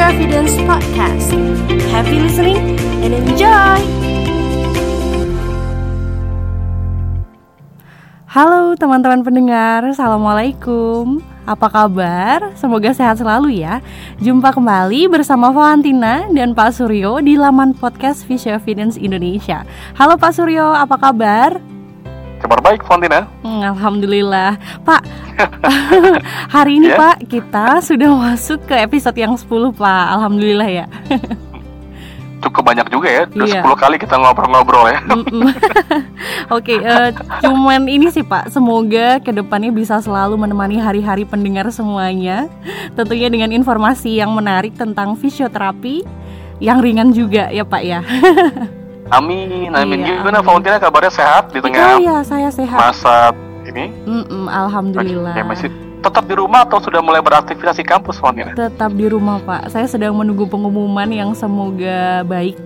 Future Evidence Podcast. Happy listening and enjoy! Halo teman-teman pendengar, Assalamualaikum Apa kabar? Semoga sehat selalu ya Jumpa kembali bersama Valentina dan Pak Suryo di laman podcast Future Evidence Indonesia Halo Pak Suryo, apa kabar? Kabar baik, Fontina. Hmm, Alhamdulillah, Pak. hari ini yeah? Pak kita sudah masuk ke episode yang 10 Pak. Alhamdulillah ya. Cukup banyak juga ya, udah yeah. 10 kali kita ngobrol-ngobrol ya. Oke, okay, uh, eh, cuman ini sih Pak, semoga ke depannya bisa selalu menemani hari-hari pendengar semuanya. Tentunya dengan informasi yang menarik tentang fisioterapi, yang ringan juga ya Pak ya. Amin, amin. Iya, Gimana Fauntina kabarnya sehat di tengah? Oh, iya, saya sehat. Masa ini? Mm -mm, alhamdulillah. Oke, masih tetap di rumah atau sudah mulai beraktivitas di kampus, Fauntina? Tetap di rumah, Pak. Saya sedang menunggu pengumuman yang semoga baik.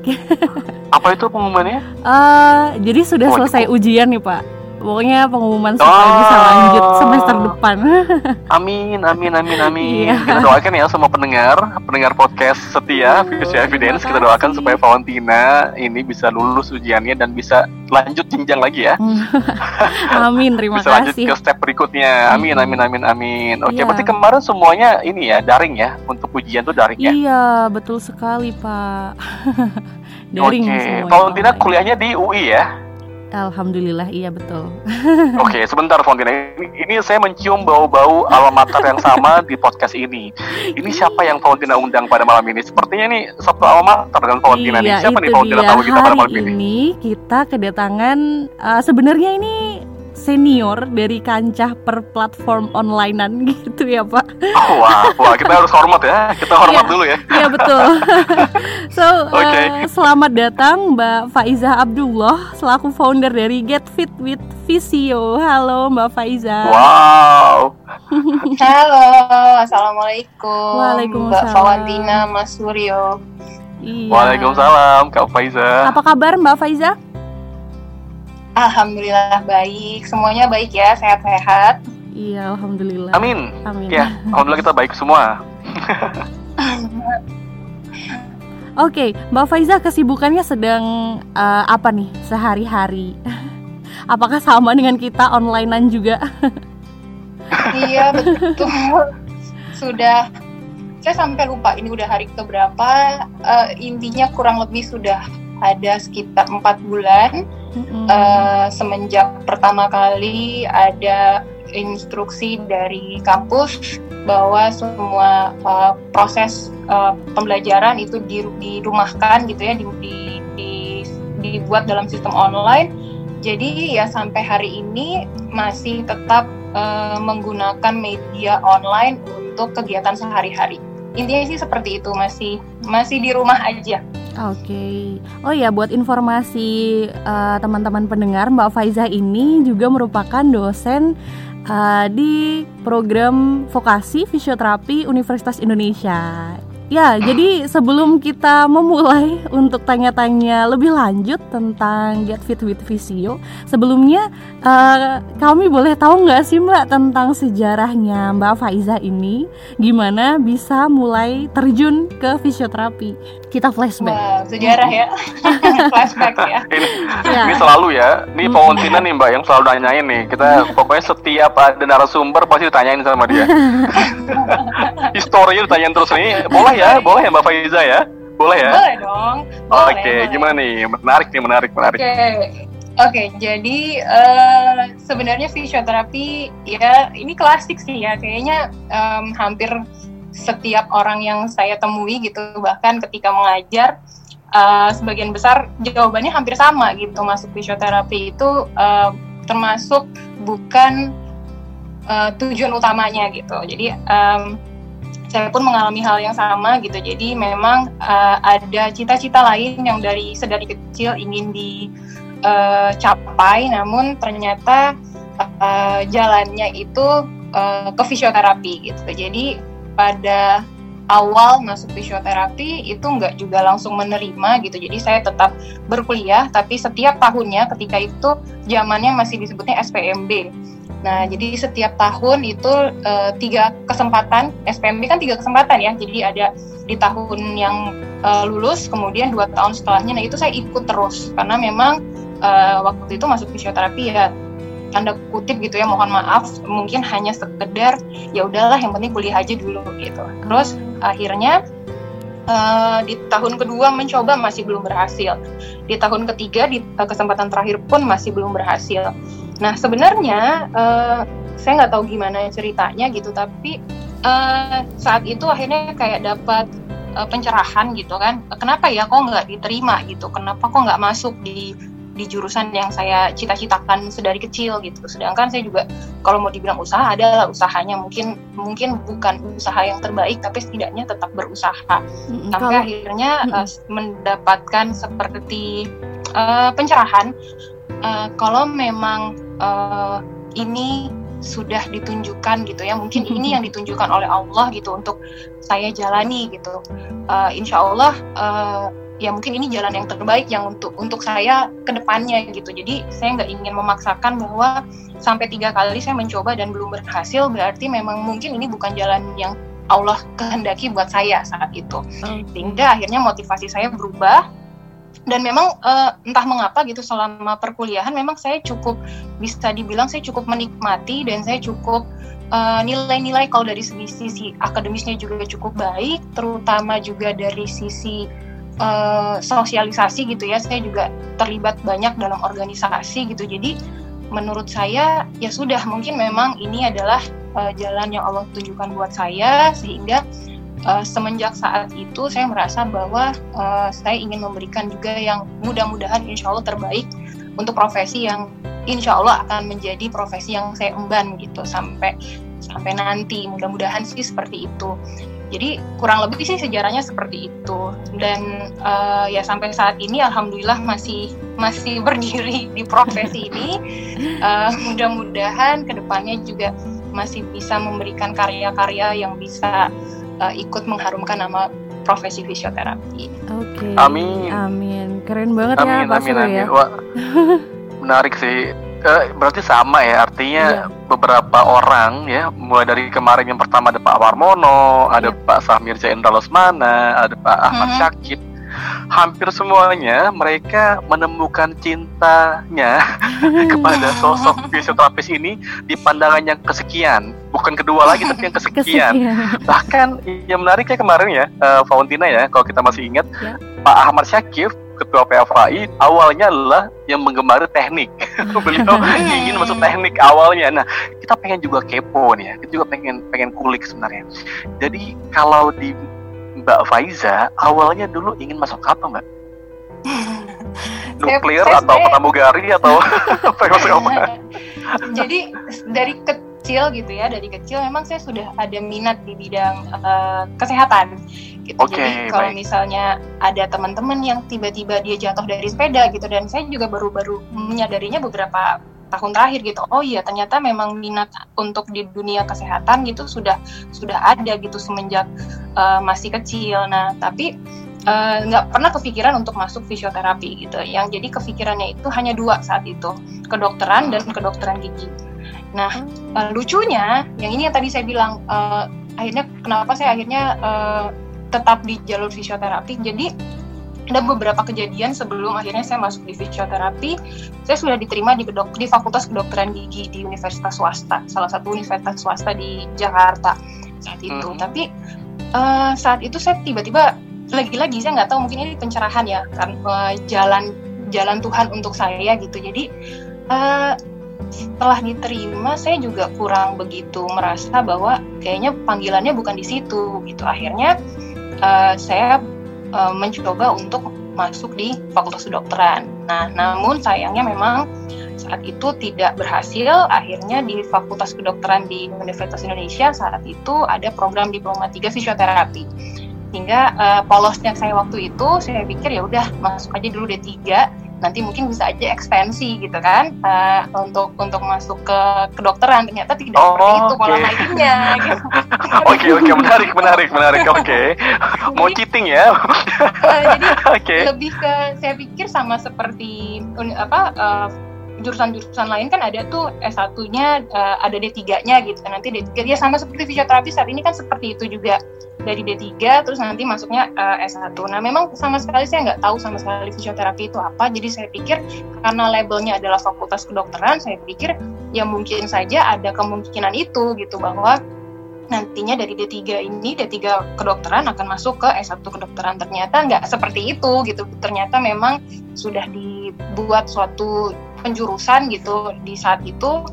Apa itu pengumumannya? Uh, jadi sudah oh, selesai itu. ujian nih, Pak pokoknya pengumuman supaya oh. bisa lanjut semester depan. amin, amin, amin, amin. Iya. Kita doakan ya semua pendengar, pendengar podcast setia Future Evidence. Kita doakan supaya Valentina ini bisa lulus ujiannya dan bisa lanjut jenjang lagi ya. amin, terima bisa kasih. lanjut ke step berikutnya. Amin, amin, amin, amin. Oke, iya. berarti kemarin semuanya ini ya daring ya untuk ujian tuh daring ya. Iya, betul sekali Pak. daring Oke, Valentina kuliahnya di UI ya? Alhamdulillah iya betul. Oke, okay, sebentar Fontina. Ini, ini saya mencium bau-bau alamater yang sama di podcast ini. Ini siapa yang Fontina undang pada malam ini? Sepertinya nih satu alamater dengan Fontina iya, nih. Siapa nih Fontina tahu kita pada malam ini? Ini kita kedatangan uh, sebenarnya ini senior dari kancah per platform onlinean gitu ya Pak. Oh, wah, wah kita harus hormat ya, kita hormat yeah, dulu ya. Iya betul. so okay. uh, selamat datang Mbak Faiza Abdullah selaku founder dari Get Fit with Visio. Halo Mbak Faiza. Wow. Halo, assalamualaikum. Waalaikumsalam. Mbak Fawantina, Mas Suryo. Iya. Waalaikumsalam, Kak Faiza. Apa kabar Mbak Faiza? Alhamdulillah baik, semuanya baik ya, sehat-sehat. Iya, alhamdulillah. Amin. Amin. Ya, alhamdulillah kita baik semua. Oke, okay, Mbak Faiza kesibukannya sedang uh, apa nih sehari-hari? Apakah sama dengan kita onlinean juga? iya betul. Sudah saya sampai lupa ini udah hari ke berapa. Uh, intinya kurang lebih sudah ada sekitar empat bulan mm-hmm. uh, semenjak pertama kali ada instruksi dari kampus bahwa semua uh, proses uh, pembelajaran itu dirumahkan gitu ya di, di, di, dibuat dalam sistem online. Jadi ya sampai hari ini masih tetap uh, menggunakan media online untuk kegiatan sehari-hari. Intinya sih seperti itu masih masih di rumah aja Oke, okay. oh ya buat informasi uh, teman-teman pendengar, Mbak Faiza ini juga merupakan dosen uh, di program vokasi fisioterapi Universitas Indonesia. Ya, jadi sebelum kita memulai untuk tanya-tanya lebih lanjut tentang Get Fit with Visio, sebelumnya uh, kami boleh tahu nggak sih Mbak tentang sejarahnya Mbak Faiza ini, gimana bisa mulai terjun ke fisioterapi? Kita flashback. Wow, sejarah ya, flashback ya. ini, ya. ini selalu ya, ini Fauntina nih Mbak yang selalu nanyain nih. Kita pokoknya setiap ada narasumber pasti ditanyain sama dia. Historinya ditanyain terus nih, boleh ya, boleh ya Mbak Faiza ya? Boleh ya? Boleh dong. Oke, okay, gimana nih? Menarik nih, menarik, menarik. Oke. Okay. Oke, okay, jadi uh, sebenarnya fisioterapi ya ini klasik sih ya, kayaknya um, hampir setiap orang yang saya temui gitu, bahkan ketika mengajar uh, sebagian besar jawabannya hampir sama gitu, masuk fisioterapi itu uh, termasuk bukan uh, tujuan utamanya gitu. Jadi um, saya pun mengalami hal yang sama gitu. Jadi memang uh, ada cita-cita lain yang dari sedari kecil ingin dicapai, uh, namun ternyata uh, jalannya itu uh, ke fisioterapi gitu. Jadi pada awal masuk fisioterapi itu nggak juga langsung menerima gitu. Jadi saya tetap berkuliah, tapi setiap tahunnya ketika itu zamannya masih disebutnya SPMB Nah, jadi setiap tahun itu uh, tiga kesempatan, SPMB kan tiga kesempatan ya. Jadi ada di tahun yang uh, lulus, kemudian dua tahun setelahnya. Nah, itu saya ikut terus karena memang uh, waktu itu masuk fisioterapi ya tanda kutip gitu ya mohon maaf mungkin hanya sekedar ya udahlah yang penting kuliah aja dulu gitu terus akhirnya uh, di tahun kedua mencoba masih belum berhasil. Di tahun ketiga di uh, kesempatan terakhir pun masih belum berhasil. Nah sebenarnya uh, saya nggak tahu gimana ceritanya gitu tapi uh, saat itu akhirnya kayak dapat uh, pencerahan gitu kan. Kenapa ya kok nggak diterima gitu? Kenapa kok nggak masuk di di jurusan yang saya cita-citakan sedari kecil gitu. Sedangkan saya juga kalau mau dibilang usaha adalah usahanya mungkin mungkin bukan usaha yang terbaik tapi setidaknya tetap berusaha. Mm-hmm. Sampai kalau, akhirnya uh, mendapatkan seperti uh, pencerahan uh, kalau memang uh, ini sudah ditunjukkan gitu ya mungkin ini yang ditunjukkan oleh Allah gitu untuk saya jalani gitu uh, insya Allah uh, ya mungkin ini jalan yang terbaik yang untuk untuk saya ke depannya gitu. Jadi saya nggak ingin memaksakan bahwa sampai tiga kali saya mencoba dan belum berhasil berarti memang mungkin ini bukan jalan yang Allah kehendaki buat saya saat itu. Sehingga akhirnya motivasi saya berubah. Dan memang uh, entah mengapa gitu selama perkuliahan memang saya cukup bisa dibilang saya cukup menikmati dan saya cukup eh, nilai-nilai. Uh, kalau dari sisi, sisi akademisnya juga cukup baik terutama juga dari sisi uh, sosialisasi gitu ya saya juga terlibat banyak dalam organisasi gitu. Jadi menurut saya ya sudah mungkin memang ini adalah uh, jalan yang Allah tunjukkan buat saya sehingga uh, semenjak saat itu saya merasa bahwa uh, saya ingin memberikan juga yang mudah-mudahan insya Allah terbaik untuk profesi yang insya Allah akan menjadi profesi yang saya emban gitu sampai sampai nanti. Mudah-mudahan sih seperti itu jadi kurang lebih sih sejarahnya seperti itu dan uh, ya sampai saat ini alhamdulillah masih masih berdiri di profesi ini. Uh, mudah-mudahan ke depannya juga masih bisa memberikan karya-karya yang bisa uh, ikut mengharumkan nama profesi fisioterapi. Oke. Okay. Amin. Amin. Keren banget amin, ya Pak amin, amin. ya. Wah, menarik sih uh, berarti sama ya artinya iya. beberapa orang ya mulai dari kemarin yang pertama ada Pak Warmono, iya. ada Pak Samir Losmana, ada Pak Ahmad hmm. Syakib hampir semuanya mereka menemukan cintanya kepada sosok fisioterapis ini di pandangan yang kesekian bukan kedua lagi tapi yang kesekian, kesekian. bahkan yang menariknya kemarin ya uh, Fauntina ya kalau kita masih ingat ya. Pak Ahmad Syakif ketua PFAI awalnya adalah yang menggemari teknik. Beliau ingin masuk teknik awalnya. Nah, kita pengen juga kepo nih ya. Kita juga pengen pengen kulik sebenarnya. Jadi kalau di Mbak Faiza awalnya dulu ingin masuk apa, Mbak? Nuklir atau pramugari atau apa? Jadi dari kecil gitu ya, dari kecil memang saya sudah ada minat di bidang uh, kesehatan gitu. Okay, Jadi kalau misalnya ada teman-teman yang tiba-tiba dia jatuh dari sepeda gitu dan saya juga baru-baru menyadarinya beberapa tahun terakhir gitu. Oh iya ternyata memang minat untuk di dunia kesehatan gitu sudah sudah ada gitu semenjak uh, masih kecil. Nah, tapi eh, nggak uh, pernah kepikiran untuk masuk fisioterapi gitu. Yang jadi kepikirannya itu hanya dua saat itu, kedokteran dan kedokteran gigi. Nah, uh, lucunya, yang ini yang tadi saya bilang, uh, akhirnya kenapa saya akhirnya uh, tetap di jalur fisioterapi. Jadi ada beberapa kejadian sebelum akhirnya saya masuk di fisioterapi, saya sudah diterima di, kedok di Fakultas Kedokteran Gigi di Universitas swasta, salah satu universitas swasta di Jakarta saat itu. Hmm. Tapi uh, saat itu saya tiba-tiba lagi-lagi saya nggak tahu mungkin ini pencerahan ya kan uh, jalan jalan Tuhan untuk saya gitu. Jadi uh, setelah diterima saya juga kurang begitu merasa bahwa kayaknya panggilannya bukan di situ gitu. Akhirnya uh, saya uh, mencoba untuk masuk di Fakultas Kedokteran. Nah, namun sayangnya memang saat itu tidak berhasil. Akhirnya di Fakultas Kedokteran di Universitas Indonesia saat itu ada program diploma 3 fisioterapi. Hingga uh, polosnya saya waktu itu saya pikir ya udah masuk aja dulu D3 nanti mungkin bisa aja ekstensi gitu kan uh, untuk untuk masuk ke kedokteran ternyata tidak oh, seperti itu pola naiknya gitu. Oke oke menarik menarik menarik oke okay. mau cheating ya uh, jadi okay. lebih ke saya pikir sama seperti apa uh, jurusan-jurusan lain kan ada tuh S1-nya uh, ada D3-nya gitu nanti D3 dia sama seperti fisioterapi saat ini kan seperti itu juga. Dari D3 terus nanti masuknya uh, S1 nah memang sama sekali saya nggak tahu sama sekali fisioterapi itu apa. Jadi saya pikir karena labelnya adalah fakultas kedokteran saya pikir ya mungkin saja ada kemungkinan itu gitu bahwa nantinya dari D3 ini D3 kedokteran akan masuk ke S1 kedokteran. Ternyata nggak seperti itu gitu. Ternyata memang sudah dibuat suatu penjurusan gitu di saat itu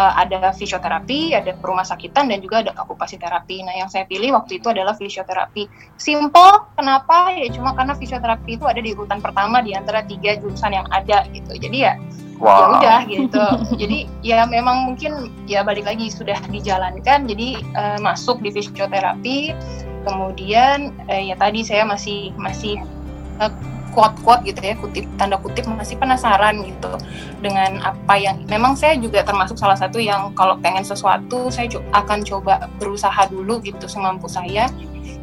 uh, ada fisioterapi, ada rumah sakitan dan juga ada okupasi terapi. Nah, yang saya pilih waktu itu adalah fisioterapi. Simple, kenapa? Ya cuma karena fisioterapi itu ada di urutan pertama di antara tiga jurusan yang ada gitu. Jadi ya, ya wow. ya udah gitu. jadi ya memang mungkin ya balik lagi sudah dijalankan. Jadi uh, masuk di fisioterapi. Kemudian uh, ya tadi saya masih masih uh, quote-quote gitu ya kutip tanda kutip masih penasaran gitu dengan apa yang memang saya juga termasuk salah satu yang kalau pengen sesuatu saya akan coba berusaha dulu gitu semampu saya.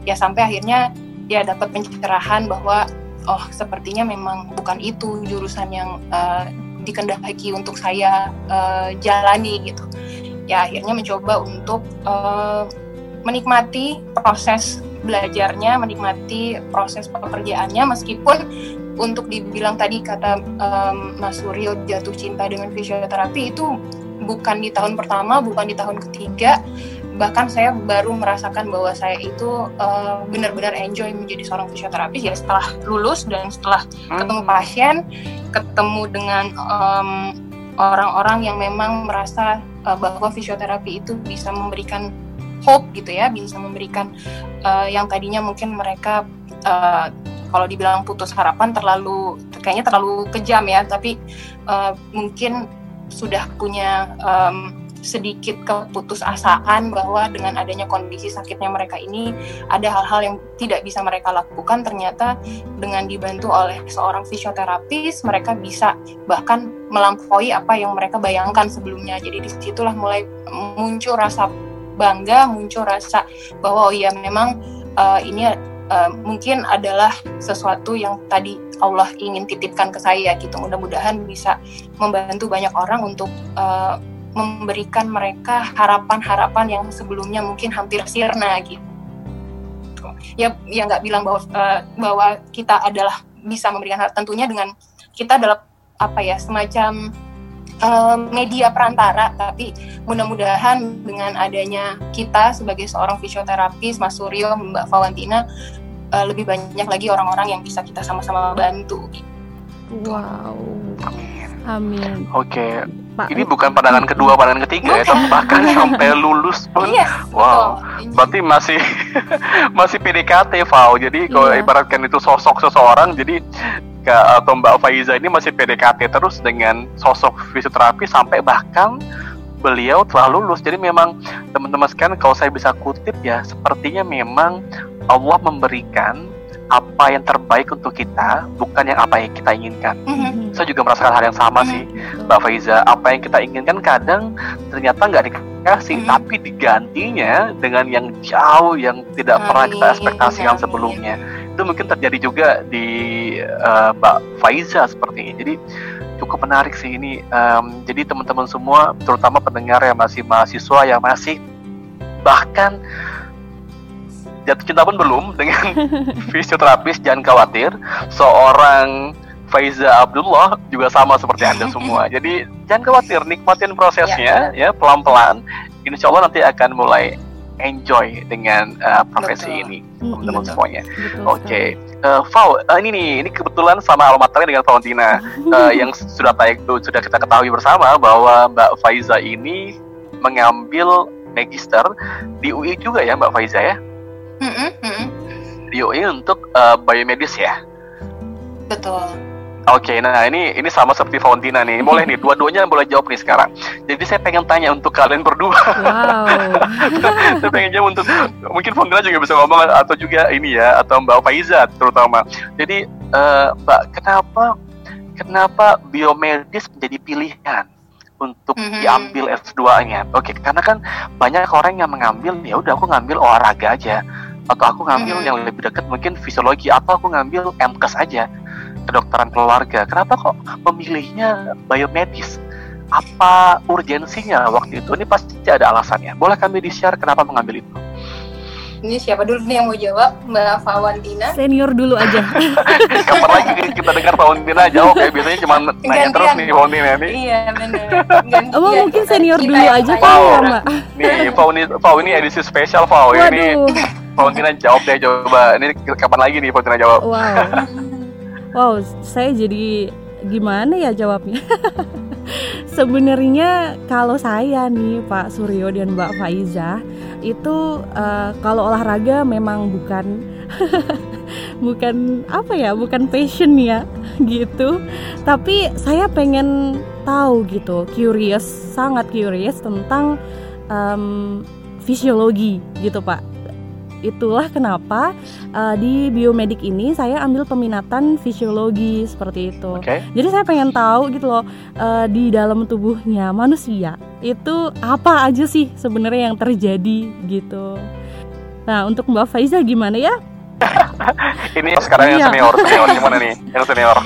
Ya sampai akhirnya ya dapat pencerahan bahwa oh sepertinya memang bukan itu jurusan yang uh, dikendaki untuk saya uh, jalani gitu. Ya akhirnya mencoba untuk uh, menikmati proses belajarnya, menikmati proses pekerjaannya meskipun untuk dibilang tadi kata um, Mas Suryo jatuh cinta dengan fisioterapi itu bukan di tahun pertama, bukan di tahun ketiga, bahkan saya baru merasakan bahwa saya itu uh, benar-benar enjoy menjadi seorang fisioterapis ya setelah lulus dan setelah hmm. ketemu pasien, ketemu dengan orang orang-orang yang memang merasa uh, bahwa fisioterapi itu bisa memberikan hope gitu ya bisa memberikan uh, yang tadinya mungkin mereka uh, kalau dibilang putus harapan terlalu kayaknya terlalu kejam ya tapi uh, mungkin sudah punya um, sedikit keputusasaan bahwa dengan adanya kondisi sakitnya mereka ini ada hal-hal yang tidak bisa mereka lakukan. Ternyata dengan dibantu oleh seorang fisioterapis mereka bisa bahkan melampaui apa yang mereka bayangkan sebelumnya. Jadi di situlah mulai muncul rasa bangga muncul rasa bahwa oh iya memang uh, ini uh, mungkin adalah sesuatu yang tadi Allah ingin titipkan ke saya gitu. Mudah-mudahan bisa membantu banyak orang untuk uh, memberikan mereka harapan-harapan yang sebelumnya mungkin hampir sirna gitu. Ya ya nggak bilang bahwa uh, bahwa kita adalah bisa memberikan tentunya dengan kita adalah apa ya semacam uh, media perantara, tapi mudah-mudahan dengan adanya kita sebagai seorang fisioterapis, Mas Suryo, Mbak Fawantina, uh, lebih banyak lagi orang-orang yang bisa kita sama-sama bantu. Wow. Amin. Oke. Okay. Pak, ini bukan pandangan kedua, pandangan ketiga ya, bahkan sampai lulus pun, yes, iya, wow, betul. berarti masih masih PDKT, Val. Jadi kalau yeah. ibaratkan itu sosok seseorang, jadi Kak atau Mbak Faiza ini masih PDKT terus dengan sosok fisioterapi sampai bahkan beliau telah lulus. Jadi memang teman-teman sekalian kalau saya bisa kutip ya sepertinya memang Allah memberikan apa yang terbaik untuk kita bukan yang apa yang kita inginkan. Mm-hmm. Saya juga merasakan hal yang sama mm-hmm. sih, Mbak Faiza. Apa yang kita inginkan kadang ternyata nggak dikasih, mm-hmm. tapi digantinya dengan yang jauh yang tidak Amin. pernah kita ekspektasikan sebelumnya itu mungkin terjadi juga di uh, Mbak Faiza seperti ini. Jadi cukup menarik sih ini. Um, jadi teman-teman semua, terutama pendengar yang masih mahasiswa yang masih bahkan jatuh cinta pun belum dengan fisioterapis, jangan khawatir. Seorang Faiza Abdullah juga sama seperti Anda semua. Jadi jangan khawatir, nikmatin prosesnya ya pelan-pelan. Insya Allah nanti akan mulai enjoy dengan uh, profesi Betul. ini teman-teman semuanya. Oke, okay. uh, Val, uh, ini nih, ini kebetulan sama almaternya dengan Valentina uh, yang sudah tahu sudah kita ketahui bersama bahwa Mbak Faiza ini mengambil magister di UI juga ya Mbak Faiza ya? Mm. Di UI untuk uh, biomedis ya? Betul. Oke, okay, nah ini ini sama seperti Valentina nih. Boleh nih, dua-duanya boleh jawab nih sekarang. Jadi saya pengen tanya untuk kalian berdua. Wow. saya pengen jawab untuk mungkin Valentina juga bisa ngomong atau juga ini ya atau Mbak Faiza terutama. Jadi uh, Mbak, kenapa kenapa biomedis menjadi pilihan untuk mm-hmm. diambil S2-nya? Oke, okay, karena kan banyak orang yang mengambil ya udah aku ngambil olahraga aja atau aku ngambil mm-hmm. yang lebih dekat mungkin fisiologi atau aku ngambil MKes aja kedokteran keluarga. Kenapa kok memilihnya biomedis? Apa urgensinya waktu itu? Ini pasti ada alasannya. Boleh kami di-share kenapa mengambil itu? Ini siapa dulu nih yang mau jawab? Mbak Fawantina? Senior dulu aja. Kapan lagi kita dengar Fawantina jawab ya? Biasanya cuma nanya terus nih Fawantina nih. Iya benar. Oh, mungkin senior dulu aja kali ya, Mbak. Nih, ini, edisi spesial Fau. Ini Fawantina jawab deh coba. Ini kapan lagi nih Fawantina jawab? Wow. Wow, saya jadi gimana ya jawabnya? Sebenarnya kalau saya nih Pak Suryo dan Mbak Faiza itu uh, kalau olahraga memang bukan bukan apa ya, bukan passion ya gitu. Tapi saya pengen tahu gitu, curious, sangat curious tentang um, fisiologi gitu Pak itulah kenapa uh, di biomedik ini saya ambil peminatan fisiologi seperti itu. Okay. Jadi saya pengen tahu gitu loh uh, di dalam tubuhnya manusia itu apa aja sih sebenarnya yang terjadi gitu. Nah untuk Mbak Faiza gimana ya? Ini sekarang yang iya. senior, senior gimana nih? Yang senior.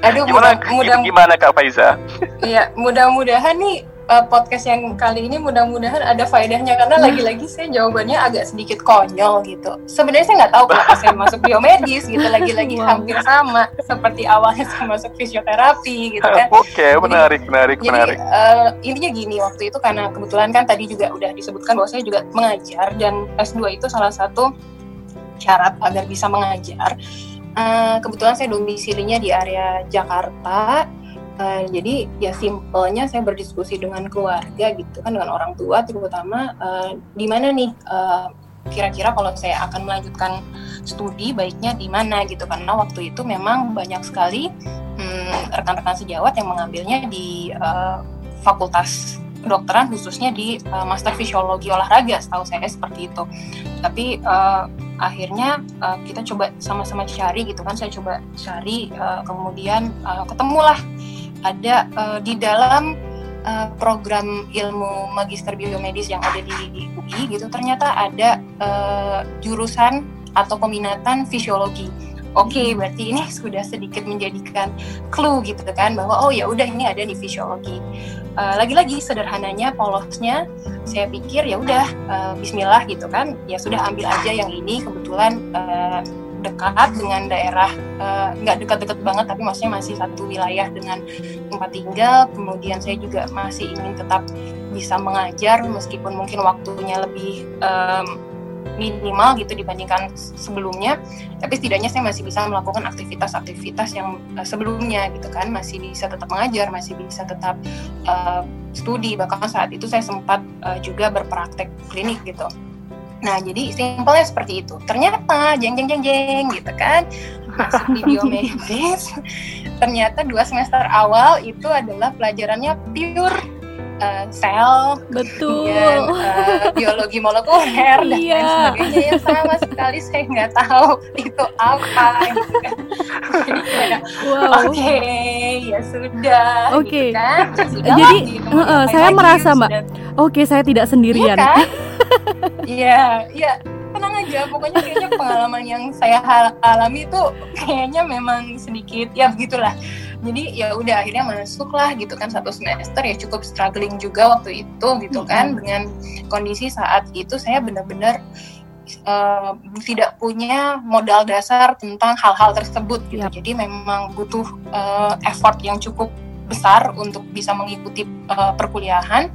Aduh, gimana, mudah, gimana Kak Faiza? Iya, mudah-mudahan nih uh, podcast yang kali ini mudah-mudahan ada faedahnya karena hmm. lagi-lagi saya jawabannya agak sedikit konyol gitu. Sebenarnya saya nggak tahu kenapa saya masuk biomedis gitu lagi-lagi wow. hampir sama seperti awalnya saya masuk fisioterapi gitu kan. Oke, okay, menarik, menarik, jadi, menarik. Uh, intinya gini waktu itu karena kebetulan kan tadi juga udah disebutkan bahwa saya juga mengajar dan S2 itu salah satu syarat agar bisa mengajar. Uh, kebetulan saya domisilinya di area Jakarta Uh, jadi ya simpelnya saya berdiskusi dengan keluarga gitu kan dengan orang tua terutama uh, di mana nih kira kira-kira kalau saya akan melanjutkan studi baiknya di mana gitu. Karena waktu itu memang banyak sekali hmm, rekan-rekan sejawat yang mengambilnya di uh, fakultas kedokteran khususnya di uh, master fisiologi olahraga. Setahu saya seperti itu. Tapi uh, akhirnya uh, kita coba sama-sama cari gitu kan. Saya coba cari uh, kemudian uh, ketemulah ada uh, di dalam uh, program ilmu magister biomedis yang ada di UI gitu ternyata ada uh, jurusan atau peminatan fisiologi. Oke, okay, berarti ini sudah sedikit menjadikan clue gitu kan bahwa oh ya udah ini ada di fisiologi. Uh, lagi-lagi sederhananya polosnya saya pikir ya udah uh, Bismillah gitu kan ya sudah ambil aja yang ini kebetulan uh, dekat dengan daerah eh, nggak uh, dekat-dekat banget tapi maksudnya masih satu wilayah dengan tempat tinggal. Kemudian saya juga masih ingin tetap bisa mengajar meskipun mungkin waktunya lebih um, minimal gitu dibandingkan sebelumnya. Tapi setidaknya saya masih bisa melakukan aktivitas-aktivitas yang uh, sebelumnya gitu kan. Masih bisa tetap mengajar masih bisa tetap uh, studi. Bahkan saat itu saya sempat uh, juga berpraktek klinik gitu Nah, jadi simpelnya seperti itu. Ternyata jeng jeng jeng jeng gitu kan. Masuk di biomedis. ternyata dua semester awal itu adalah pelajarannya pure uh, sel, betul, dan, uh, biologi molekuler dan iya. lain sebagainya yang sama sekali saya nggak tahu itu apa. Gitu kan. wow. oke, okay, ya sudah. Oke. Okay. Gitu kan. Jadi uh, uh, saya merasa mbak, oke okay, saya tidak sendirian. Iya kan? Iya, iya tenang aja pokoknya kayaknya pengalaman yang saya alami itu kayaknya memang sedikit ya begitulah jadi ya udah akhirnya masuk lah gitu kan satu semester ya cukup struggling juga waktu itu gitu kan dengan kondisi saat itu saya benar-benar uh, tidak punya modal dasar tentang hal-hal tersebut gitu yep. jadi memang butuh uh, effort yang cukup besar untuk bisa mengikuti uh, perkuliahan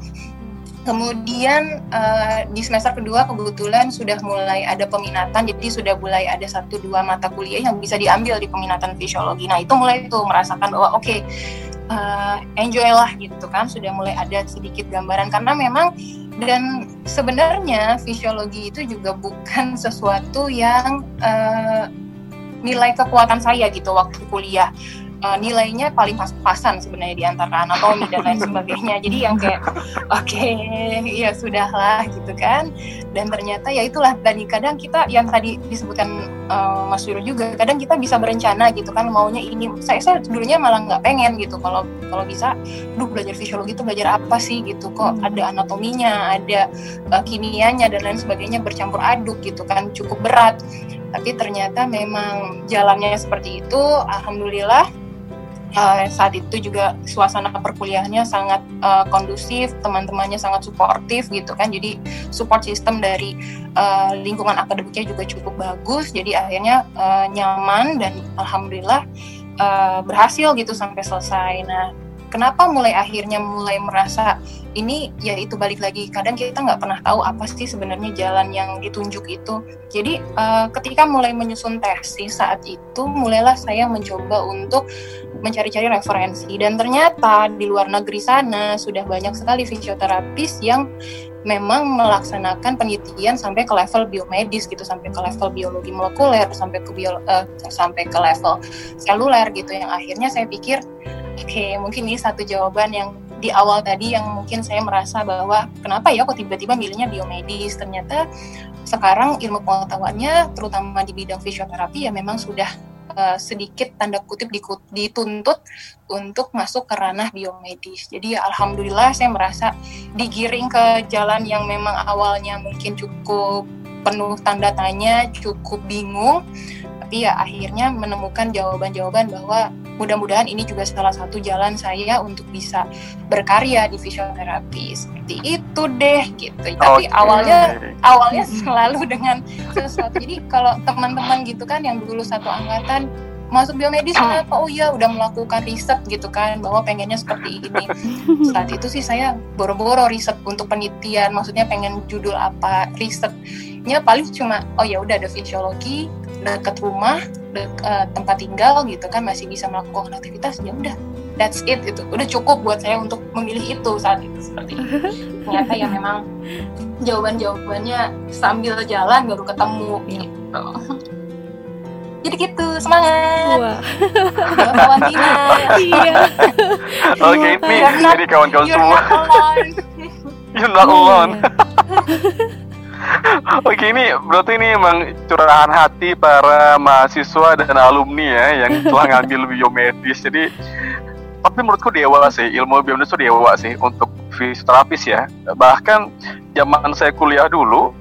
Kemudian uh, di semester kedua kebetulan sudah mulai ada peminatan, jadi sudah mulai ada satu dua mata kuliah yang bisa diambil di peminatan fisiologi. Nah itu mulai itu merasakan bahwa oke okay, uh, enjoy lah gitu kan, sudah mulai ada sedikit gambaran karena memang dan sebenarnya fisiologi itu juga bukan sesuatu yang uh, nilai kekuatan saya gitu waktu kuliah uh, nilainya paling pas-pasan sebenarnya di antara anatomi dan lain sebagainya. Jadi yang kayak oke okay, ya sudahlah gitu kan. Dan ternyata ya itulah tadi kadang kita yang tadi disebutkan uh, Mas Wiro juga kadang kita bisa berencana gitu kan maunya ini. Saya saya dulunya malah nggak pengen gitu kalau kalau bisa duh belajar fisiologi itu belajar apa sih? gitu. Kok ada anatominya, ada uh, kimianya dan lain sebagainya bercampur aduk gitu kan cukup berat. Tapi ternyata memang jalannya seperti itu alhamdulillah uh, saat itu juga suasana perkuliahannya sangat uh, kondusif, teman-temannya sangat suportif gitu kan. Jadi support system dari uh, lingkungan akademiknya juga cukup bagus. Jadi akhirnya uh, nyaman dan alhamdulillah uh, berhasil gitu sampai selesai. Nah, kenapa mulai akhirnya mulai merasa ini ya itu balik lagi kadang kita nggak pernah tahu apa sih sebenarnya jalan yang ditunjuk itu. Jadi uh, ketika mulai menyusun tesis saat itu mulailah saya mencoba untuk mencari-cari referensi. Dan ternyata di luar negeri sana sudah banyak sekali fisioterapis yang memang melaksanakan penelitian sampai ke level biomedis gitu sampai ke level biologi molekuler sampai ke bio, uh, sampai ke level seluler gitu. Yang akhirnya saya pikir oke okay, mungkin ini satu jawaban yang di awal tadi yang mungkin saya merasa bahwa kenapa ya kok tiba-tiba milihnya biomedis ternyata sekarang ilmu pengetahuannya terutama di bidang fisioterapi ya memang sudah uh, sedikit tanda kutip dituntut untuk masuk ke ranah biomedis. Jadi ya alhamdulillah saya merasa digiring ke jalan yang memang awalnya mungkin cukup penuh tanda tanya, cukup bingung, tapi ya akhirnya menemukan jawaban-jawaban bahwa mudah-mudahan ini juga salah satu jalan saya untuk bisa berkarya di fisioterapi. Seperti itu deh gitu. Tapi awalnya awalnya selalu dengan sesuatu. Jadi kalau teman-teman gitu kan yang dulu satu angkatan masuk biomedis kenapa? Oh iya udah melakukan riset gitu kan bahwa pengennya seperti ini. Saat itu sih saya boro-boro riset untuk penelitian. Maksudnya pengen judul apa risetnya paling cuma oh ya udah ada fisiologi dekat rumah de uh, tempat tinggal gitu kan masih bisa melakukan aktivitas ya udah that's it itu udah cukup buat saya untuk memilih itu saat itu seperti itu. Ternyata ya memang jawaban jawabannya sambil jalan baru ketemu gitu. Jadi gitu semangat. Wah. kawan Tina. Iya. Oke ini jadi kawan-kawan semua. you're not alone Oke ini berarti ini emang curahan hati para mahasiswa dan alumni ya yang telah ngambil biomedis. Jadi tapi menurutku dewa sih ilmu biomedis itu dewa sih untuk fisioterapis ya. Bahkan zaman saya kuliah dulu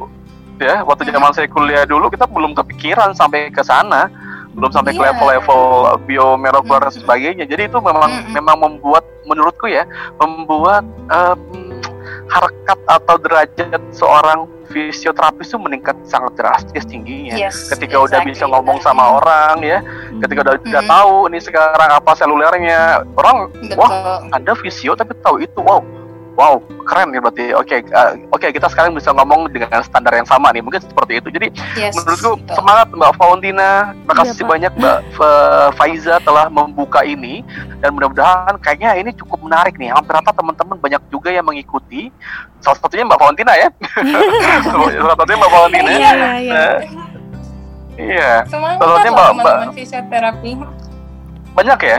ya waktu zaman saya kuliah dulu kita belum kepikiran sampai ke sana belum sampai ke iya. level-level biomolekuler dan sebagainya. Jadi itu memang memang membuat menurutku ya membuat um, harkat atau derajat seorang fisioterapis itu meningkat sangat drastis tingginya. Yes, ketika exactly. udah bisa ngomong sama orang ya, ketika udah mm -hmm. tahu ini sekarang apa selulernya, orang Betul. wah ada fisio tapi tahu itu, wow wow keren nih berarti. Oke okay, uh, oke okay, kita sekarang bisa ngomong dengan standar yang sama nih mungkin seperti itu. Jadi yes, menurutku betul. semangat Mbak Valentina terima kasih ya, banyak Mbak Faiza telah membuka ini. Dan mudah-mudahan kayaknya ini cukup menarik nih. Hampir rata teman-teman banyak juga yang mengikuti. Salah satunya Mbak Valentina ya. Salah satunya Mbak Valentina. Iya, iya, iya. iya. Semangat salah satunya Mbak, Mbak fisioterapi. Banyak ya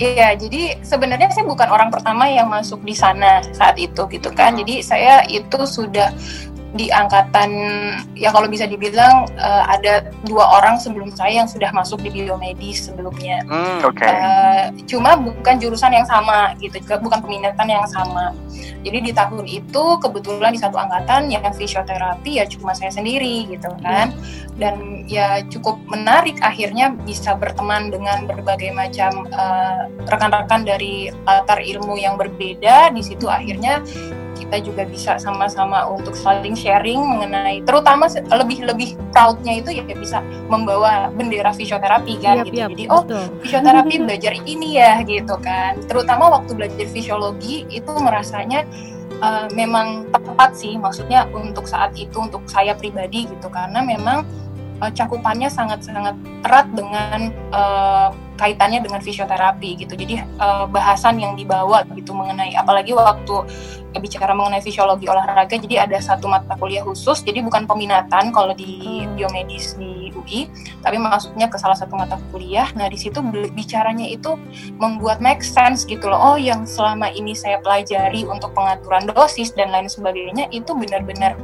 Iya, jadi sebenarnya saya bukan orang pertama yang masuk di sana saat itu gitu kan. Jadi saya itu sudah di angkatan ya kalau bisa dibilang uh, ada dua orang sebelum saya yang sudah masuk di biomedis sebelumnya. Mm, okay. uh, eh, cuma bukan jurusan yang sama gitu, bukan peminatan yang sama. Jadi di tahun itu kebetulan di satu angkatan yang fisioterapi ya cuma saya sendiri gitu kan. Dan ya cukup menarik akhirnya bisa berteman dengan berbagai macam uh, rekan-rekan dari latar ilmu yang berbeda. Di situ akhirnya kita juga bisa sama-sama untuk saling sharing mengenai terutama lebih lebih proudnya itu ya bisa membawa bendera fisioterapi kan yep, gitu. Yep, Jadi oh fisioterapi belajar ini ya gitu kan. Terutama waktu belajar fisiologi itu merasanya uh, memang tepat sih maksudnya untuk saat itu untuk saya pribadi gitu karena memang uh, cakupannya sangat-sangat erat dengan uh, kaitannya dengan fisioterapi gitu. Jadi uh, bahasan yang dibawa gitu mengenai apalagi waktu bicara mengenai fisiologi olahraga jadi ada satu mata kuliah khusus jadi bukan peminatan kalau di biomedis di UI, tapi masuknya ke salah satu mata kuliah. Nah di situ bicaranya itu membuat make sense gitu loh. Oh yang selama ini saya pelajari untuk pengaturan dosis dan lain sebagainya itu benar-benar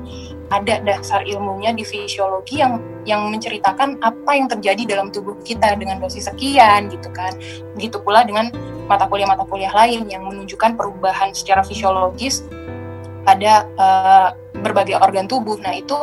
ada dasar ilmunya di fisiologi yang yang menceritakan apa yang terjadi dalam tubuh kita dengan dosis sekian gitu kan. Begitu pula dengan mata kuliah-mata kuliah lain yang menunjukkan perubahan secara fisiologis pada uh, berbagai organ tubuh. Nah, itu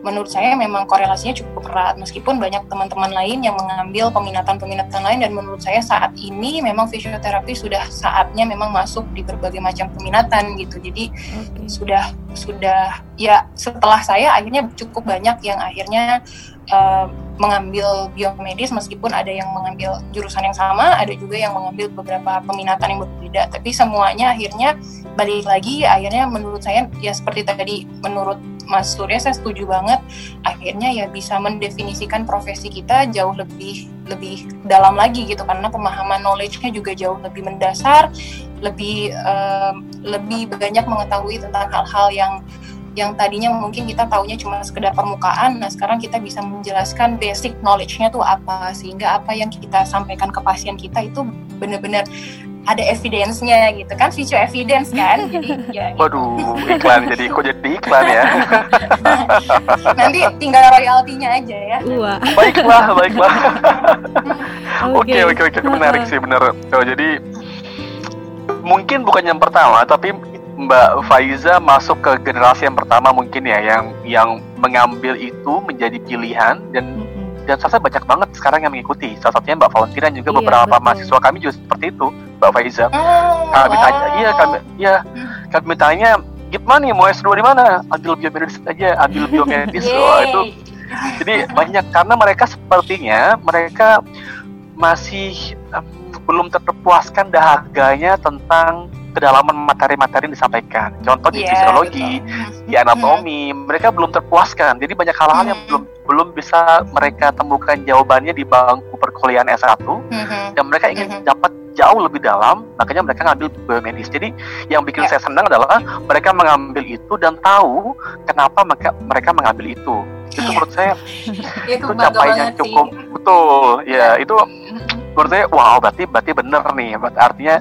menurut saya memang korelasinya cukup erat meskipun banyak teman-teman lain yang mengambil peminatan-peminatan lain dan menurut saya saat ini memang fisioterapi sudah saatnya memang masuk di berbagai macam peminatan gitu. Jadi okay. sudah sudah ya setelah saya akhirnya cukup banyak yang akhirnya uh, mengambil biomedis meskipun ada yang mengambil jurusan yang sama, ada juga yang mengambil beberapa peminatan yang berbeda. Tapi semuanya akhirnya balik lagi, akhirnya menurut saya ya seperti tadi menurut Mas Surya saya setuju banget. Akhirnya ya bisa mendefinisikan profesi kita jauh lebih lebih dalam lagi gitu karena pemahaman knowledge-nya juga jauh lebih mendasar, lebih uh, lebih banyak mengetahui tentang hal-hal yang yang tadinya mungkin kita taunya cuma sekedar permukaan, nah sekarang kita bisa menjelaskan basic knowledge-nya tuh apa, sehingga apa yang kita sampaikan ke pasien kita itu benar-benar ada evidence-nya gitu kan, visual evidence kan, jadi ya. Gitu. Waduh, iklan jadi kok jadi iklan ya? Nanti tinggal royaltinya aja ya. Wah. Baiklah, baiklah. Oke, oke, oke, menarik sih benar. Oh, jadi mungkin bukan yang pertama, tapi Mbak Faiza masuk ke generasi yang pertama mungkin ya yang yang mengambil itu menjadi pilihan dan mm-hmm. dan saya banyak banget sekarang yang mengikuti. Salah satunya Mbak Valentina juga iya, beberapa betul. mahasiswa kami juga seperti itu, Mbak Faiza. Oh, kami wow. tanya, iya kami iya mm. kami tanya gimana nih mau S2 di mana? Ambil biomedis aja, ambil biomedis. Wah, itu jadi banyak karena mereka sepertinya mereka masih um, belum terpuaskan dahaganya tentang kedalaman materi-materi yang disampaikan. Contoh di yeah, fisiologi, betul. di anatomi, hmm. mereka belum terpuaskan. Jadi banyak hal-hal hmm. yang belum belum bisa mereka temukan jawabannya di bangku perkuliahan S1 hmm. dan mereka ingin hmm. dapat jauh lebih dalam, makanya mereka ngambil biomedis. Jadi yang bikin yeah. saya senang adalah mereka mengambil itu dan tahu kenapa mereka mereka mengambil itu. Itu yeah. menurut saya itu, itu capaian cukup sih. betul. Ya, itu menurut saya wow berarti berarti benar nih berarti artinya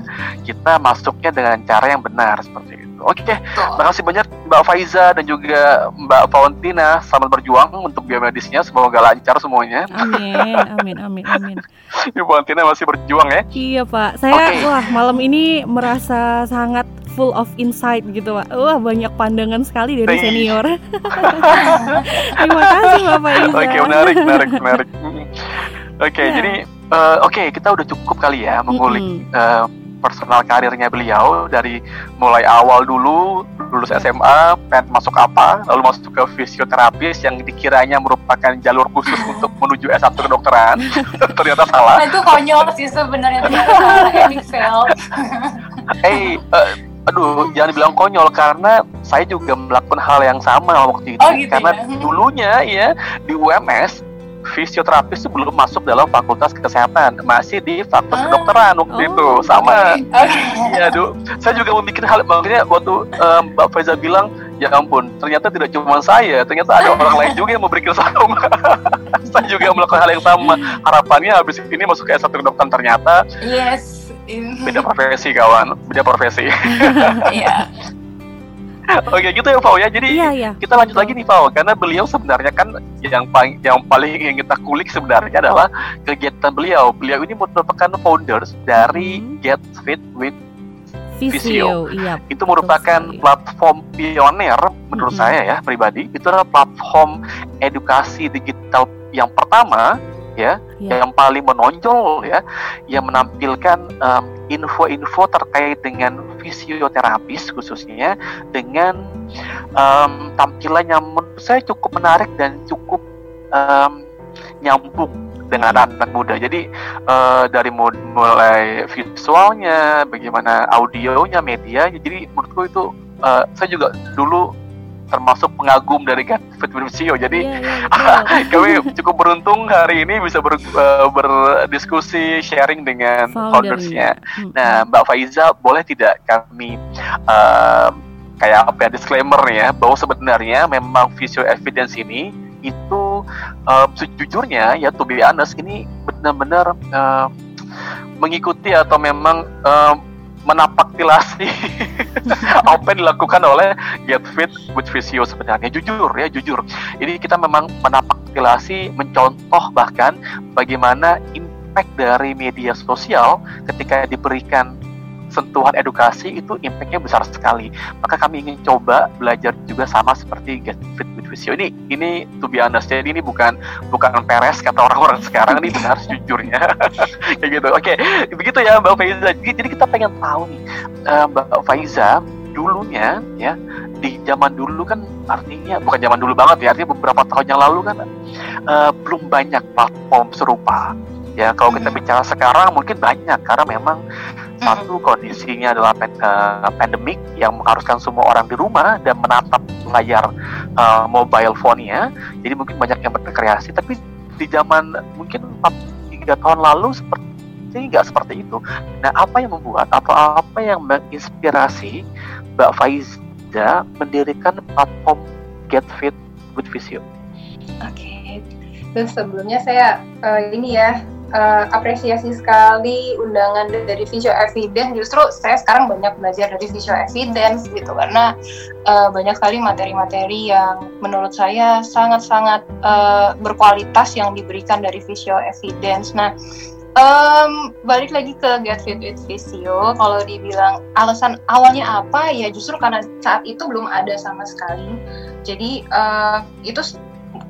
kita masuknya dengan cara yang benar seperti itu oke okay. terima kasih banyak Mbak Faiza dan juga Mbak Valentina selamat berjuang untuk biomedisnya semoga lancar semuanya amin amin amin amin Mbak Valentina masih berjuang ya iya Pak saya okay. wah malam ini merasa sangat full of insight gitu Pak. Wah banyak pandangan sekali dari senior. Terima kasih Bapak Iza. Oke okay, menarik menarik menarik. Oke okay, yeah. jadi uh, oke okay, kita udah cukup kali ya mengulik mm -hmm. uh, personal karirnya beliau dari mulai awal dulu lulus SMA pengen masuk apa lalu masuk ke fisioterapis yang dikiranya merupakan jalur khusus untuk menuju S1 kedokteran ternyata salah itu konyol sih sebenarnya fail eh uh, aduh jangan bilang konyol karena saya juga melakukan hal yang sama waktu itu oh, gitu karena ya? dulunya ya di UMS fisioterapis itu belum masuk dalam fakultas kesehatan, masih di fakultas ah, kedokteran waktu oh, itu sama. Okay. Ya, aduh, saya juga memikir hal makanya waktu um, Mbak Faiza bilang, ya ampun, ternyata tidak cuma saya, ternyata ada orang lain juga yang memberikan salam. saya juga melakukan hal yang sama. Harapannya habis ini masuk ke S1 kedokteran ternyata. Yes. Beda profesi kawan, beda profesi. Iya. Oke gitu ya Pau ya. Jadi iya, iya. kita lanjut lagi nih Pau karena beliau sebenarnya kan yang paling yang paling ingin kita kulik sebenarnya adalah kegiatan beliau. Beliau ini merupakan founders dari hmm. Get Fit with Visio. Iya, itu merupakan platform pionir menurut -hmm. saya ya pribadi. Itu adalah platform edukasi digital yang pertama ya, yeah. yang paling menonjol ya, yang menampilkan info-info um, terkait dengan fisioterapis khususnya dengan um, tampilan yang menurut saya cukup menarik dan cukup um, nyambung dengan anak-anak muda. Jadi uh, dari mulai visualnya, bagaimana audionya, media, jadi menurutku itu uh, saya juga dulu termasuk pengagum dari Fit Video. Jadi yeah, yeah, kami cukup beruntung hari ini bisa ber, uh, berdiskusi sharing dengan foundersnya. Hmm. Nah, Mbak Faiza boleh tidak kami uh, kayak apa ya disclaimer ya bahwa sebenarnya memang visual evidence ini itu uh, sejujurnya ya to be honest ini benar-benar uh, mengikuti atau memang uh, menapak tilasi. Apa yang dilakukan oleh Get Fit with Visio sebenarnya? Jujur ya jujur. Ini kita memang menapak tilasi mencontoh bahkan bagaimana impact dari media sosial ketika diberikan sentuhan edukasi itu impactnya besar sekali. Maka kami ingin coba belajar juga sama seperti Get Fit with Visio ini. Ini to be honest, jadi ini bukan bukan peres kata orang-orang sekarang ini benar sejujurnya. Kayak gitu. Oke, begitu ya Mbak Faiza. Jadi kita pengen tahu nih uh, Mbak Faiza dulunya ya di zaman dulu kan artinya bukan zaman dulu banget ya artinya beberapa tahun yang lalu kan uh, belum banyak platform serupa ya kalau kita hmm. bicara sekarang mungkin banyak karena memang satu kondisinya adalah uh, pandemik yang mengharuskan semua orang di rumah dan menatap layar uh, mobile phone-nya. Jadi mungkin banyak yang berkreasi. Tapi di zaman mungkin 4 3 tahun lalu seperti nggak seperti itu. Nah, apa yang membuat atau apa yang menginspirasi Mbak Faiza mendirikan platform Get Fit with Visio? Oke, okay. sebelumnya saya uh, ini ya uh, apresiasi sekali undangan dari Visual Evidence. Justru saya sekarang banyak belajar dari Visual Evidence gitu karena uh, banyak sekali materi-materi yang menurut saya sangat-sangat uh, berkualitas yang diberikan dari Visual Evidence. Nah, um, balik lagi ke Get Fit with Visio, kalau dibilang alasan awalnya apa ya justru karena saat itu belum ada sama sekali. Jadi uh, itu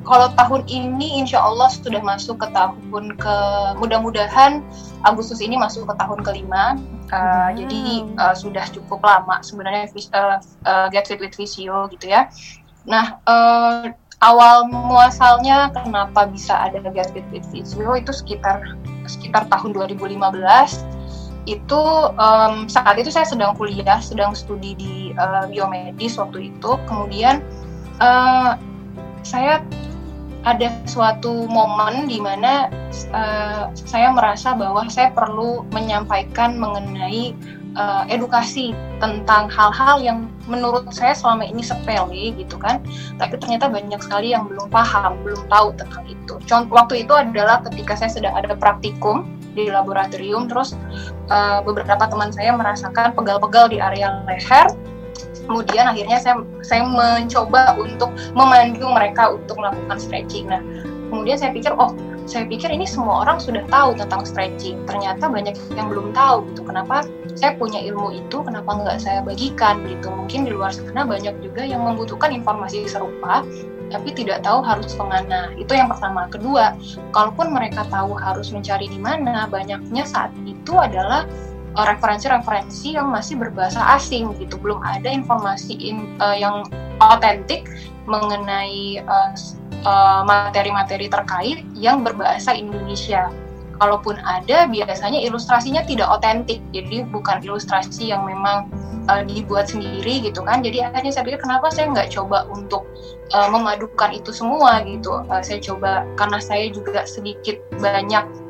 kalau tahun ini insya Allah sudah masuk ke tahun ke mudah-mudahan Agustus ini masuk ke tahun kelima. Uh, hmm. jadi uh, sudah cukup lama sebenarnya uh, uh, Get Fit with Visio gitu ya. Nah uh, awal muasalnya kenapa bisa ada Get Fit with Visio? Itu sekitar sekitar tahun 2015 itu um, saat itu saya sedang kuliah sedang studi di uh, biomedis waktu itu. Kemudian uh, saya ada suatu momen di mana uh, saya merasa bahwa saya perlu menyampaikan mengenai uh, edukasi tentang hal-hal yang menurut saya selama ini sepele gitu kan. Tapi ternyata banyak sekali yang belum paham belum tahu tentang itu. Contoh waktu itu adalah ketika saya sedang ada praktikum di laboratorium terus uh, beberapa teman saya merasakan pegal-pegal di area leher kemudian akhirnya saya saya mencoba untuk memandu mereka untuk melakukan stretching. Nah kemudian saya pikir oh saya pikir ini semua orang sudah tahu tentang stretching. Ternyata banyak yang belum tahu gitu kenapa saya punya ilmu itu kenapa nggak saya bagikan gitu. Mungkin di luar sana banyak juga yang membutuhkan informasi serupa tapi tidak tahu harus ke mana. Itu yang pertama. Kedua kalaupun mereka tahu harus mencari di mana banyaknya saat itu adalah referensi-referensi yang masih berbahasa asing gitu. Belum ada informasi in, uh, yang otentik mengenai materi-materi uh, uh, terkait yang berbahasa Indonesia. Kalaupun ada biasanya ilustrasinya tidak otentik jadi bukan ilustrasi yang memang uh, dibuat sendiri gitu kan. Jadi akhirnya saya pikir kenapa saya nggak coba untuk uh, memadukan itu semua? gitu. Uh, saya coba karena saya juga sedikit banyak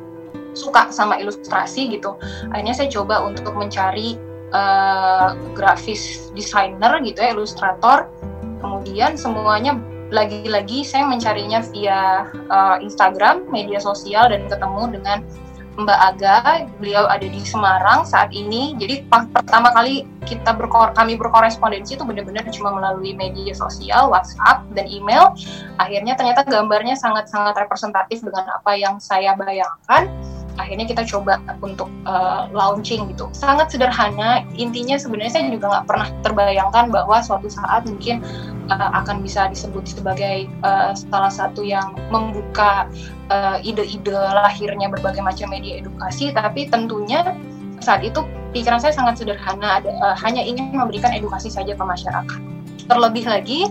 suka sama ilustrasi gitu akhirnya saya coba untuk mencari uh, grafis designer gitu ya ilustrator kemudian semuanya lagi-lagi saya mencarinya via uh, Instagram media sosial dan ketemu dengan Mbak Aga, beliau ada di Semarang saat ini. Jadi pertama kali kita berkor kami berkorespondensi itu benar-benar cuma melalui media sosial, WhatsApp dan email. Akhirnya ternyata gambarnya sangat-sangat representatif dengan apa yang saya bayangkan akhirnya kita coba untuk uh, launching gitu. Sangat sederhana. Intinya sebenarnya saya juga nggak pernah terbayangkan bahwa suatu saat mungkin uh, akan bisa disebut sebagai uh, salah satu yang membuka ide-ide uh, lahirnya berbagai macam media edukasi. Tapi tentunya saat itu pikiran saya sangat sederhana. Ada uh, hanya ingin memberikan edukasi saja ke masyarakat. Terlebih lagi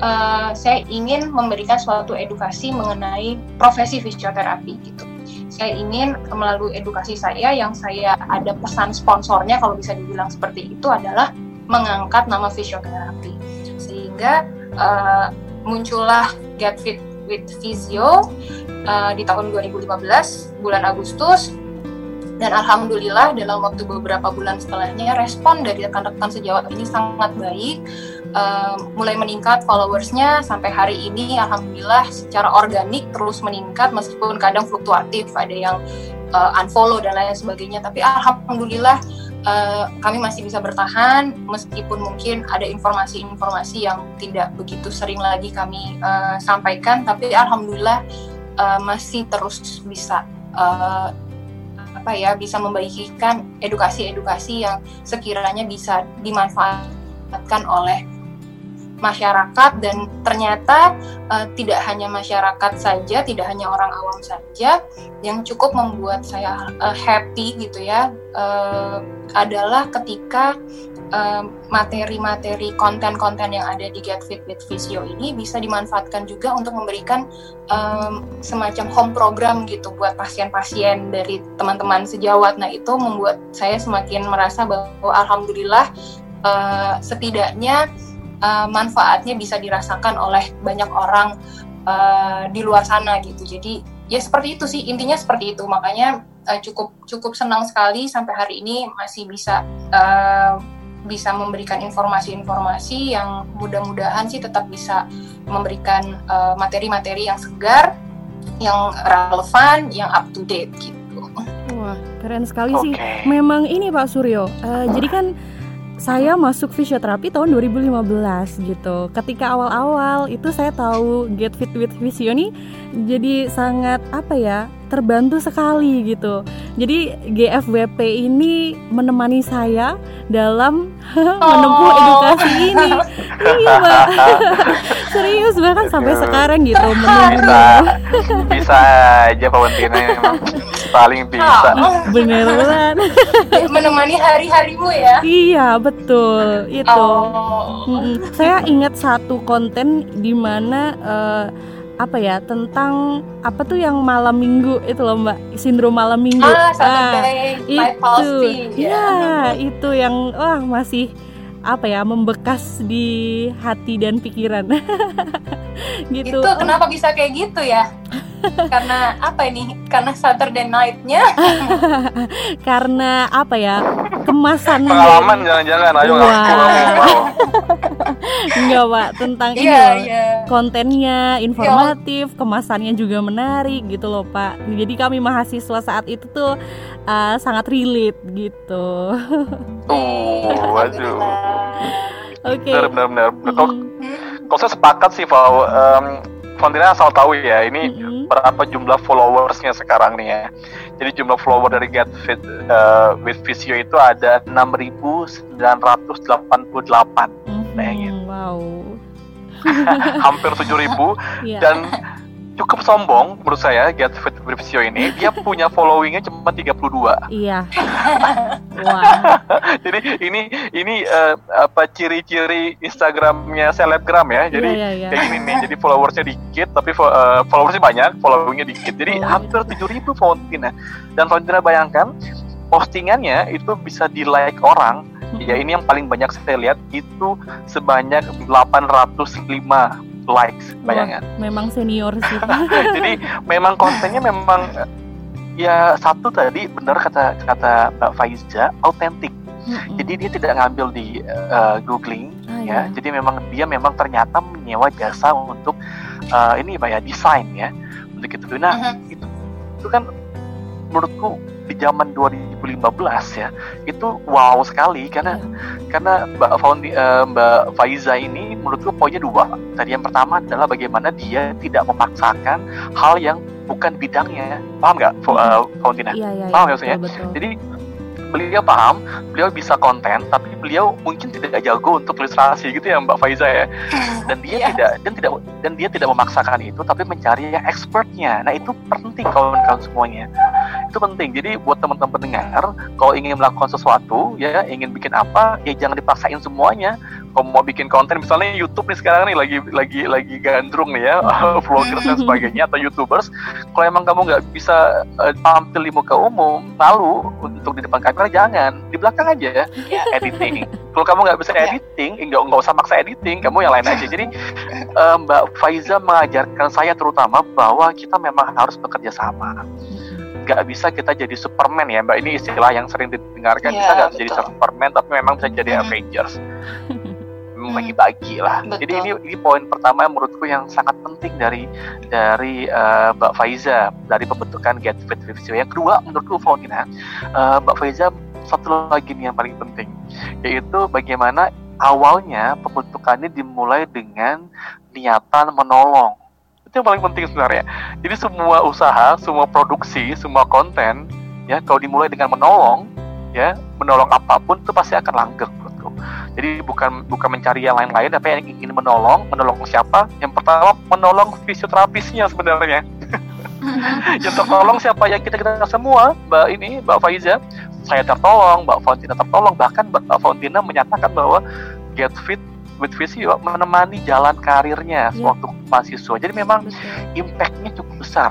uh, saya ingin memberikan suatu edukasi mengenai profesi fisioterapi gitu saya ingin melalui edukasi saya yang saya ada pesan sponsornya kalau bisa dibilang seperti itu adalah mengangkat nama fisioterapi. Sehingga uh, muncullah Get Fit with Physio uh, di tahun 2015 bulan Agustus dan alhamdulillah dalam waktu beberapa bulan setelahnya respon dari rekan-rekan sejawat ini sangat baik. Uh, mulai meningkat followersnya sampai hari ini alhamdulillah secara organik terus meningkat meskipun kadang fluktuatif ada yang uh, unfollow dan lain sebagainya. Tapi alhamdulillah uh, kami masih bisa bertahan meskipun mungkin ada informasi-informasi yang tidak begitu sering lagi kami uh, sampaikan. Tapi alhamdulillah uh, masih terus bisa uh, apa ya bisa membagikan edukasi-edukasi yang sekiranya bisa dimanfaatkan oleh masyarakat dan ternyata uh, tidak hanya masyarakat saja, tidak hanya orang awam saja yang cukup membuat saya uh, happy gitu ya uh, adalah ketika materi-materi konten-konten yang ada di Get Fit with Visio ini bisa dimanfaatkan juga untuk memberikan um, semacam home program gitu buat pasien-pasien dari teman-teman sejawat. Nah itu membuat saya semakin merasa bahwa alhamdulillah uh, setidaknya uh, manfaatnya bisa dirasakan oleh banyak orang uh, di luar sana gitu. Jadi ya seperti itu sih intinya seperti itu. Makanya uh, cukup cukup senang sekali sampai hari ini masih bisa uh, bisa memberikan informasi-informasi yang mudah-mudahan sih tetap bisa memberikan eh, materi-materi uh, yang segar, yang relevan, yang up to date gitu. Wah, keren sekali okay. sih. Memang ini Pak Suryo. Uh, jadi kan saya masuk fisioterapi tahun 2015 gitu. Ketika awal-awal itu saya tahu Get Fit with Visio nih jadi sangat apa ya terbantu sekali gitu. Jadi GFWP ini menemani saya dalam menempuh oh. edukasi ini. iya pak, serius bahkan sampai sekarang gitu menunggu. Bisa, bisa aja Pak Wentina emang paling bisa. Bener banget. Menemani hari-harimu ya? Iya betul itu. Oh. Saya ingat satu konten di mana uh, apa ya tentang apa tuh yang malam minggu itu loh mbak sindrom malam minggu ah, ah itu ya itu yang wah masih apa ya membekas di hati dan pikiran. Gitu. Itu kenapa bisa kayak gitu ya karena apa ini? Karena Saturday night-nya? Karena apa ya? Kemasan pengalaman jangan-jangan. Ayo enggak pak tentang yeah, ini loh. yeah. kontennya informatif yeah. kemasannya juga menarik gitu loh pak. Jadi kami mahasiswa saat itu tuh uh, sangat relate gitu. Oh waduh. Oke. Okay. benar benar benar. Kok kok saya sepakat sih Pak um, Fontina asal tahu ya ini mm-hmm. berapa jumlah followersnya sekarang nih ya. Jadi jumlah follower dari Get Fit uh, with Visio itu ada 6.988. Mm-hmm. Bayangin. Wow. Hampir 7.000 yeah. dan cukup sombong menurut saya Get Fit Visio ini dia punya followingnya cuma 32 iya wah jadi ini ini uh, apa ciri-ciri Instagramnya selebgram ya jadi yeah, yeah, yeah. kayak gini nih jadi followersnya dikit tapi uh, followersnya banyak followingnya dikit jadi oh, hampir 7000 Fauntina dan Fauntina bayangkan postingannya itu bisa di like orang ya ini yang paling banyak saya lihat itu sebanyak 805 likes bayangan. memang senior sih. Jadi memang kontennya memang ya satu tadi benar kata kata Mbak Faiza autentik. Mm-hmm. Jadi dia tidak ngambil di uh, googling ah, ya. Iya. Jadi memang dia memang ternyata menyewa jasa untuk uh, ini Mbak ya desain ya untuk itu. Nah mm-hmm. itu itu kan menurutku di zaman 2015 ya itu wow sekali karena yeah. karena Mbak Faundi, uh, Mbak Faiza ini menurutku poinnya dua tadi yang pertama adalah bagaimana dia tidak memaksakan hal yang bukan bidangnya paham nggak uh, Fauntina yeah, yeah, paham ya maksudnya jadi beliau paham, beliau bisa konten, tapi beliau mungkin tidak jago untuk ilustrasi gitu ya Mbak Faiza ya. Dan dia yeah. tidak dan tidak dan dia tidak memaksakan itu, tapi mencari yang expertnya. Nah itu penting kawan-kawan semuanya. Itu penting. Jadi buat teman-teman pendengar, kalau ingin melakukan sesuatu, ya ingin bikin apa, ya jangan dipaksain semuanya kalau mau bikin konten misalnya YouTube nih sekarang nih lagi lagi lagi gandrung nih ya vloggers dan sebagainya atau YouTubers. Kalau emang kamu nggak bisa uh, tampil di muka umum malu untuk di depan kamera jangan. Di belakang aja ya editing. Kalau kamu nggak bisa iya. editing nggak nggak usah maksa editing kamu yang lain aja. Jadi uh, Mbak Faiza mengajarkan saya terutama bahwa kita memang harus bekerja sama. Nggak bisa kita jadi Superman ya Mbak. Ini istilah yang sering didengarkan. Yeah, kita nggak bisa jadi Superman tapi memang bisa jadi hmm. Avengers bagi-bagi lah. Betul. Jadi ini ini poin pertama menurutku yang sangat penting dari dari uh, Mbak Faiza dari pembentukan Get Fit Review. Yang kedua menurutku Fauntina, uh, Mbak Faiza satu lagi nih yang paling penting yaitu bagaimana awalnya pembentukannya dimulai dengan niatan menolong itu yang paling penting sebenarnya jadi semua usaha semua produksi semua konten ya kalau dimulai dengan menolong ya menolong apa pun itu pasti akan langgeng menurutku jadi bukan bukan mencari yang lain-lain tapi yang ingin menolong menolong siapa? Yang pertama menolong fisioterapisnya sebenarnya. Yang tertolong siapa? Yang kita kita semua mbak ini mbak Faiza. Saya tertolong, Mbak Fauntina tertolong, bahkan Mbak Fauntina menyatakan bahwa Get Fit with Visio menemani jalan karirnya yeah. waktu mahasiswa. Jadi memang impactnya cukup besar.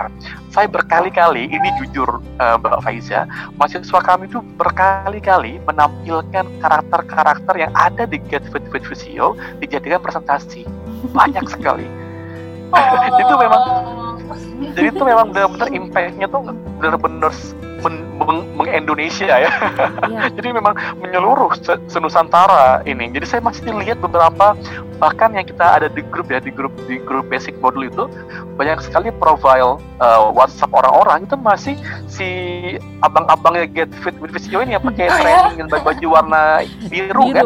Saya berkali-kali, ini jujur uh, Mbak Faiza, mahasiswa kami itu berkali-kali menampilkan karakter-karakter yang ada di Get Fit with Visio dijadikan presentasi. Banyak sekali. Oh. itu memang jadi itu memang benar-benar impactnya tuh benar-benar men, meng, meng Indonesia ya. Yeah. Jadi memang menyeluruh senusantara ini. Jadi saya masih lihat beberapa bahkan yang kita ada di grup ya di grup di grup basic modul itu banyak sekali profile uh, WhatsApp orang-orang itu masih si abang-abang yang get fit with Visio ini yang pakai oh, training dengan baju, baju warna biru, biru. kan.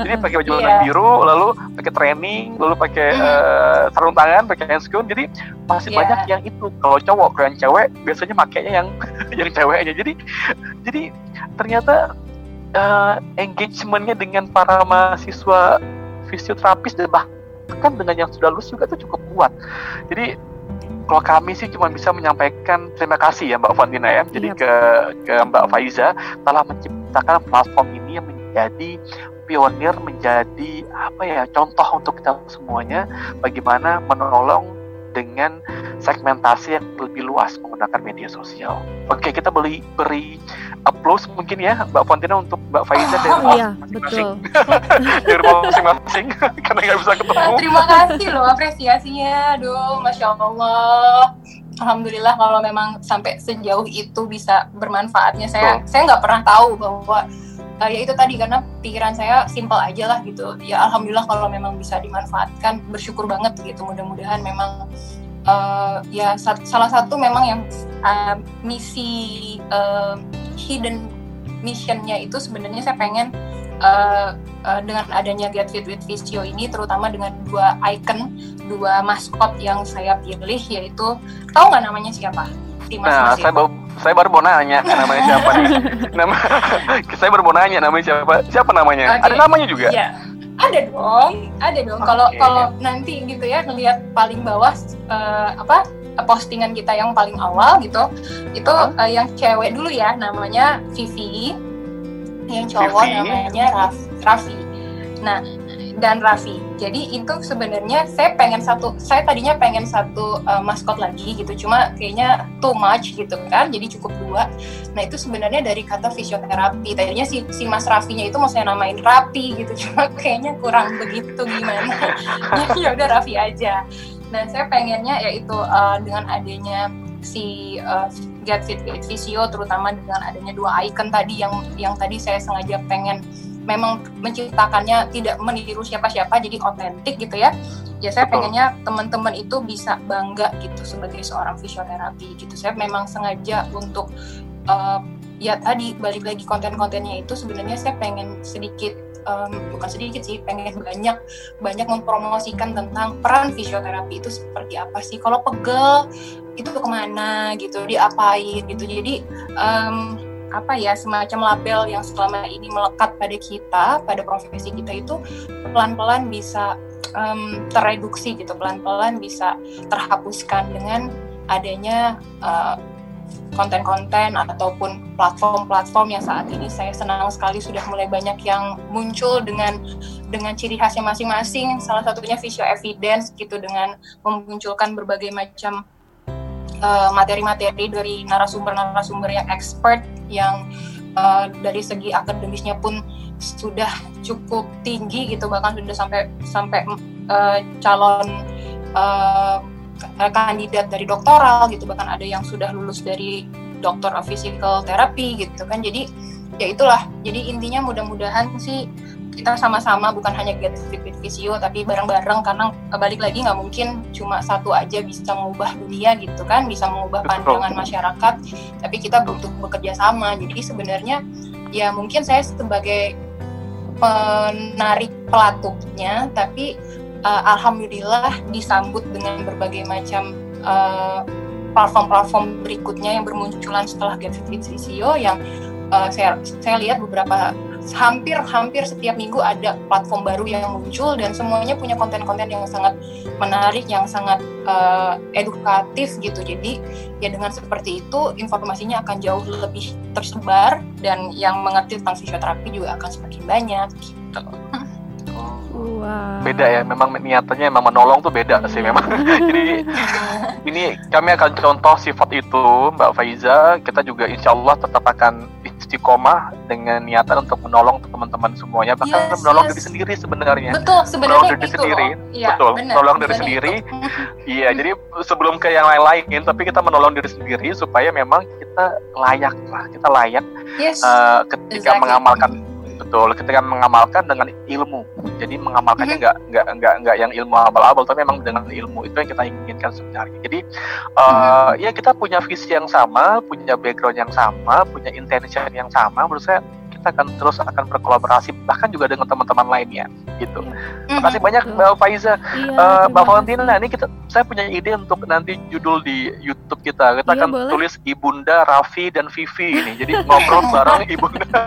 Jadi pakai baju warna yeah. biru lalu pakai training lalu pakai uh, sarung tangan pakai handscoon jadi masih yeah. banyak yang itu kalau cowok kalau yang cewek biasanya makainya yang yang ceweknya jadi jadi ternyata uh, engagementnya dengan para mahasiswa fisioterapis dan bahkan dengan yang sudah lulus juga itu cukup kuat jadi kalau kami sih cuma bisa menyampaikan terima kasih ya Mbak Fantina ya. Jadi iya. ke ke Mbak Faiza telah menciptakan platform ini yang menjadi pionir, menjadi apa ya contoh untuk kita semuanya bagaimana menolong dengan segmentasi yang lebih luas menggunakan media sosial. Oke, kita beri beri applause mungkin ya Mbak Fontina untuk Mbak Faiza dari oh, iya, betul. dari rumah masing-masing karena nggak bisa ketemu. Terima kasih loh apresiasinya, aduh, masya Allah. Alhamdulillah kalau memang sampai sejauh itu bisa bermanfaatnya saya oh. saya nggak pernah tahu bahwa uh, ya itu tadi karena pikiran saya simpel aja lah gitu. Ya alhamdulillah kalau memang bisa dimanfaatkan bersyukur banget gitu. Mudah-mudahan memang uh, ya sat salah satu memang yang uh, misi uh, hidden missionnya itu sebenarnya saya pengen uh, uh, dengan adanya Get Fit with Visio ini terutama dengan dua icon dua maskot yang saya pilih yaitu tahu nggak namanya siapa? Dimas nah, saya baru saya baru mau nanya namanya siapa nih nama saya baru mau nanya namanya siapa siapa namanya okay. ada namanya juga ya ada dong ada dong kalau okay. kalau nanti gitu ya ngelihat paling bawah uh, apa postingan kita yang paling awal gitu itu. Uh, yang cewek dulu ya namanya Vivi yang cowok Vivi. namanya Raf, Raffi nah dan Raffi. Jadi itu sebenarnya saya pengen satu, saya tadinya pengen satu uh, maskot lagi gitu, cuma kayaknya too much gitu kan, jadi cukup dua. Nah itu sebenarnya dari kata fisioterapi. Tadinya si, si Mas Raffinya itu mau saya namain Rapi gitu, cuma kayaknya kurang begitu gimana. ya udah Raffi aja. Nah saya pengennya yaitu uh, dengan adanya si uh, Get Fit Fit Visio terutama dengan adanya dua icon tadi yang yang tadi saya sengaja pengen memang menciptakannya tidak meniru siapa-siapa jadi otentik gitu ya. Ya saya pengennya teman-teman itu bisa bangga gitu sebagai seorang fisioterapi gitu. Saya memang sengaja untuk uh, ya tadi balik lagi konten-kontennya itu sebenarnya saya pengen sedikit um, bukan sedikit sih pengen banyak banyak mempromosikan tentang peran fisioterapi itu seperti apa sih. Kalau pegel itu ke mana gitu diapain gitu. Jadi um, apa ya semacam label yang selama ini melekat pada kita pada profesi kita itu pelan-pelan bisa um, tereduksi gitu pelan-pelan bisa terhapuskan dengan adanya uh, konten-konten ataupun platform-platform yang saat ini saya senang sekali sudah mulai banyak yang muncul dengan dengan ciri khasnya masing-masing. Salah satunya visual evidence gitu dengan memunculkan berbagai macam eh, materi-materi dari narasumber-narasumber yang expert yang uh, dari segi akademisnya pun sudah cukup tinggi gitu bahkan sudah sampai sampai uh, calon uh, kandidat dari doktoral gitu bahkan ada yang sudah lulus dari dokter of physical therapy gitu kan. Jadi ya itulah. Jadi intinya mudah-mudahan sih kita sama-sama bukan hanya get fit with visio tapi bareng-bareng karena balik lagi nggak mungkin cuma satu aja bisa mengubah dunia gitu kan bisa mengubah pandangan masyarakat tapi kita butuh bekerja sama. Jadi sebenarnya ya mungkin saya sebagai penarik pelatupnya tapi uh, alhamdulillah disambut dengan berbagai macam uh, platform-platform berikutnya yang bermunculan setelah Get Fit Visio yang uh, saya saya lihat beberapa hampir hampir setiap minggu ada platform baru yang muncul dan semuanya punya konten-konten yang sangat menarik yang sangat uh, edukatif gitu jadi ya dengan seperti itu informasinya akan jauh lebih tersebar dan yang mengerti tentang fisioterapi juga akan semakin banyak gitu. Wow. Beda ya, memang niatannya memang menolong tuh beda sih memang. Jadi ini kami akan contoh sifat itu Mbak Faiza. Kita juga insya Allah tetap akan istiqomah dengan niatan untuk menolong teman-teman semuanya bahkan yes, menolong yes. diri sendiri sebenarnya. Betul sebenarnya menolong diri sendiri. Ya, betul benar, menolong diri sendiri. iya jadi sebelum ke yang lain-lain tapi kita menolong diri sendiri supaya memang kita layak lah kita layak yes, uh, ketika exactly. mengamalkan betul ketika mengamalkan dengan ilmu jadi mengamalkannya mm-hmm. nggak mm -hmm. nggak nggak nggak yang ilmu abal-abal tapi memang dengan ilmu itu yang kita inginkan sebenarnya jadi uh, mm -hmm. ya kita punya visi yang sama punya background yang sama punya intention yang sama menurut saya kita akan terus akan berkolaborasi bahkan juga dengan teman-teman lainnya gitu. Terima kasih banyak Mbak Faiza, iya, uh, Mbak Valentina. Ini kita saya punya ide untuk nanti judul di YouTube kita. Kita iya, akan boleh. tulis Ibunda, Raffi dan Vivi ini. Jadi ngobrol bareng Ibunda.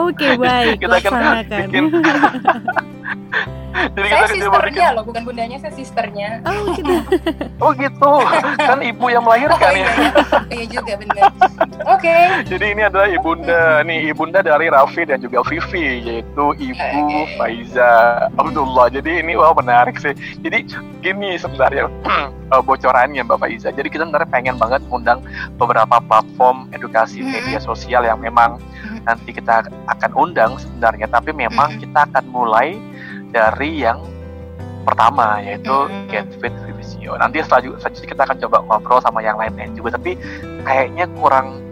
Oke okay, baik. kita akan bikin Jadi saya sisternya loh, bukan bundanya, saya sisternya. Oh gitu. oh gitu. Kan ibu yang melahirkan oh, ya. Iya, iya juga benar. Oke. Okay. Jadi ini adalah ibunda nih, ibunda dari Raffi dan juga Vivi yaitu Ibu okay. Faiza Abdullah. Jadi ini wah menarik sih. Jadi gini sebenarnya uh, bocorannya Mbak Faiza. Jadi kita sebenarnya pengen banget undang beberapa platform edukasi mm -hmm. media sosial yang memang nanti kita akan undang sebenarnya, tapi memang mm -hmm. kita akan mulai dari yang pertama yaitu mm-hmm. Get Fit Visio. Nanti selanjutnya kita akan coba ngobrol sama yang lain-lain juga, tapi kayaknya kurang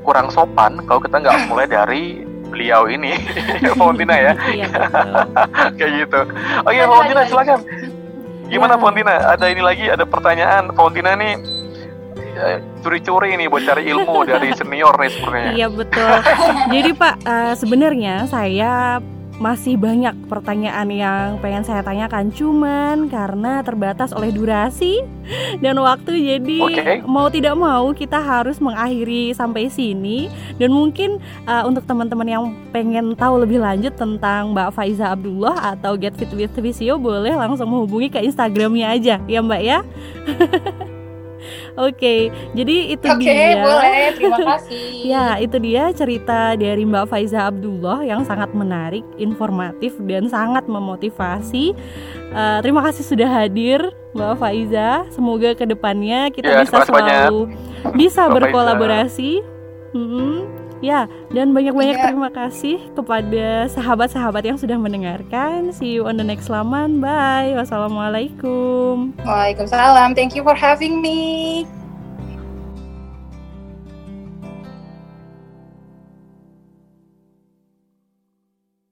kurang sopan kalau kita nggak mulai dari beliau ini, Fontina ya. Iya, Kayak gitu. Oke, okay, Fontina silakan. Gimana ya. Fontina? Ada ini lagi, ada pertanyaan. Fontina nih eh, curi-curi nih buat cari ilmu dari senior nih sebenarnya. Iya betul. Jadi Pak, uh, sebenarnya saya masih banyak pertanyaan yang pengen saya tanyakan cuman karena terbatas oleh durasi dan waktu jadi okay. mau tidak mau kita harus mengakhiri sampai sini dan mungkin uh, untuk teman-teman yang pengen tahu lebih lanjut tentang Mbak Faiza Abdullah atau Get Fit with Visio boleh langsung menghubungi ke Instagramnya aja ya Mbak ya Oke, okay, jadi itu okay, dia. Oke, boleh. Terima kasih. ya, itu dia cerita dari Mbak Faiza Abdullah yang sangat menarik, informatif dan sangat memotivasi. Uh, terima kasih sudah hadir, Mbak Faiza. Semoga ke depannya kita ya, bisa selalu banyak. bisa Mbak berkolaborasi. Hmm, Ya, dan banyak-banyak ya. terima kasih kepada sahabat-sahabat yang sudah mendengarkan. See you on the next laman. Bye. Wassalamualaikum. Waalaikumsalam. Thank you for having me.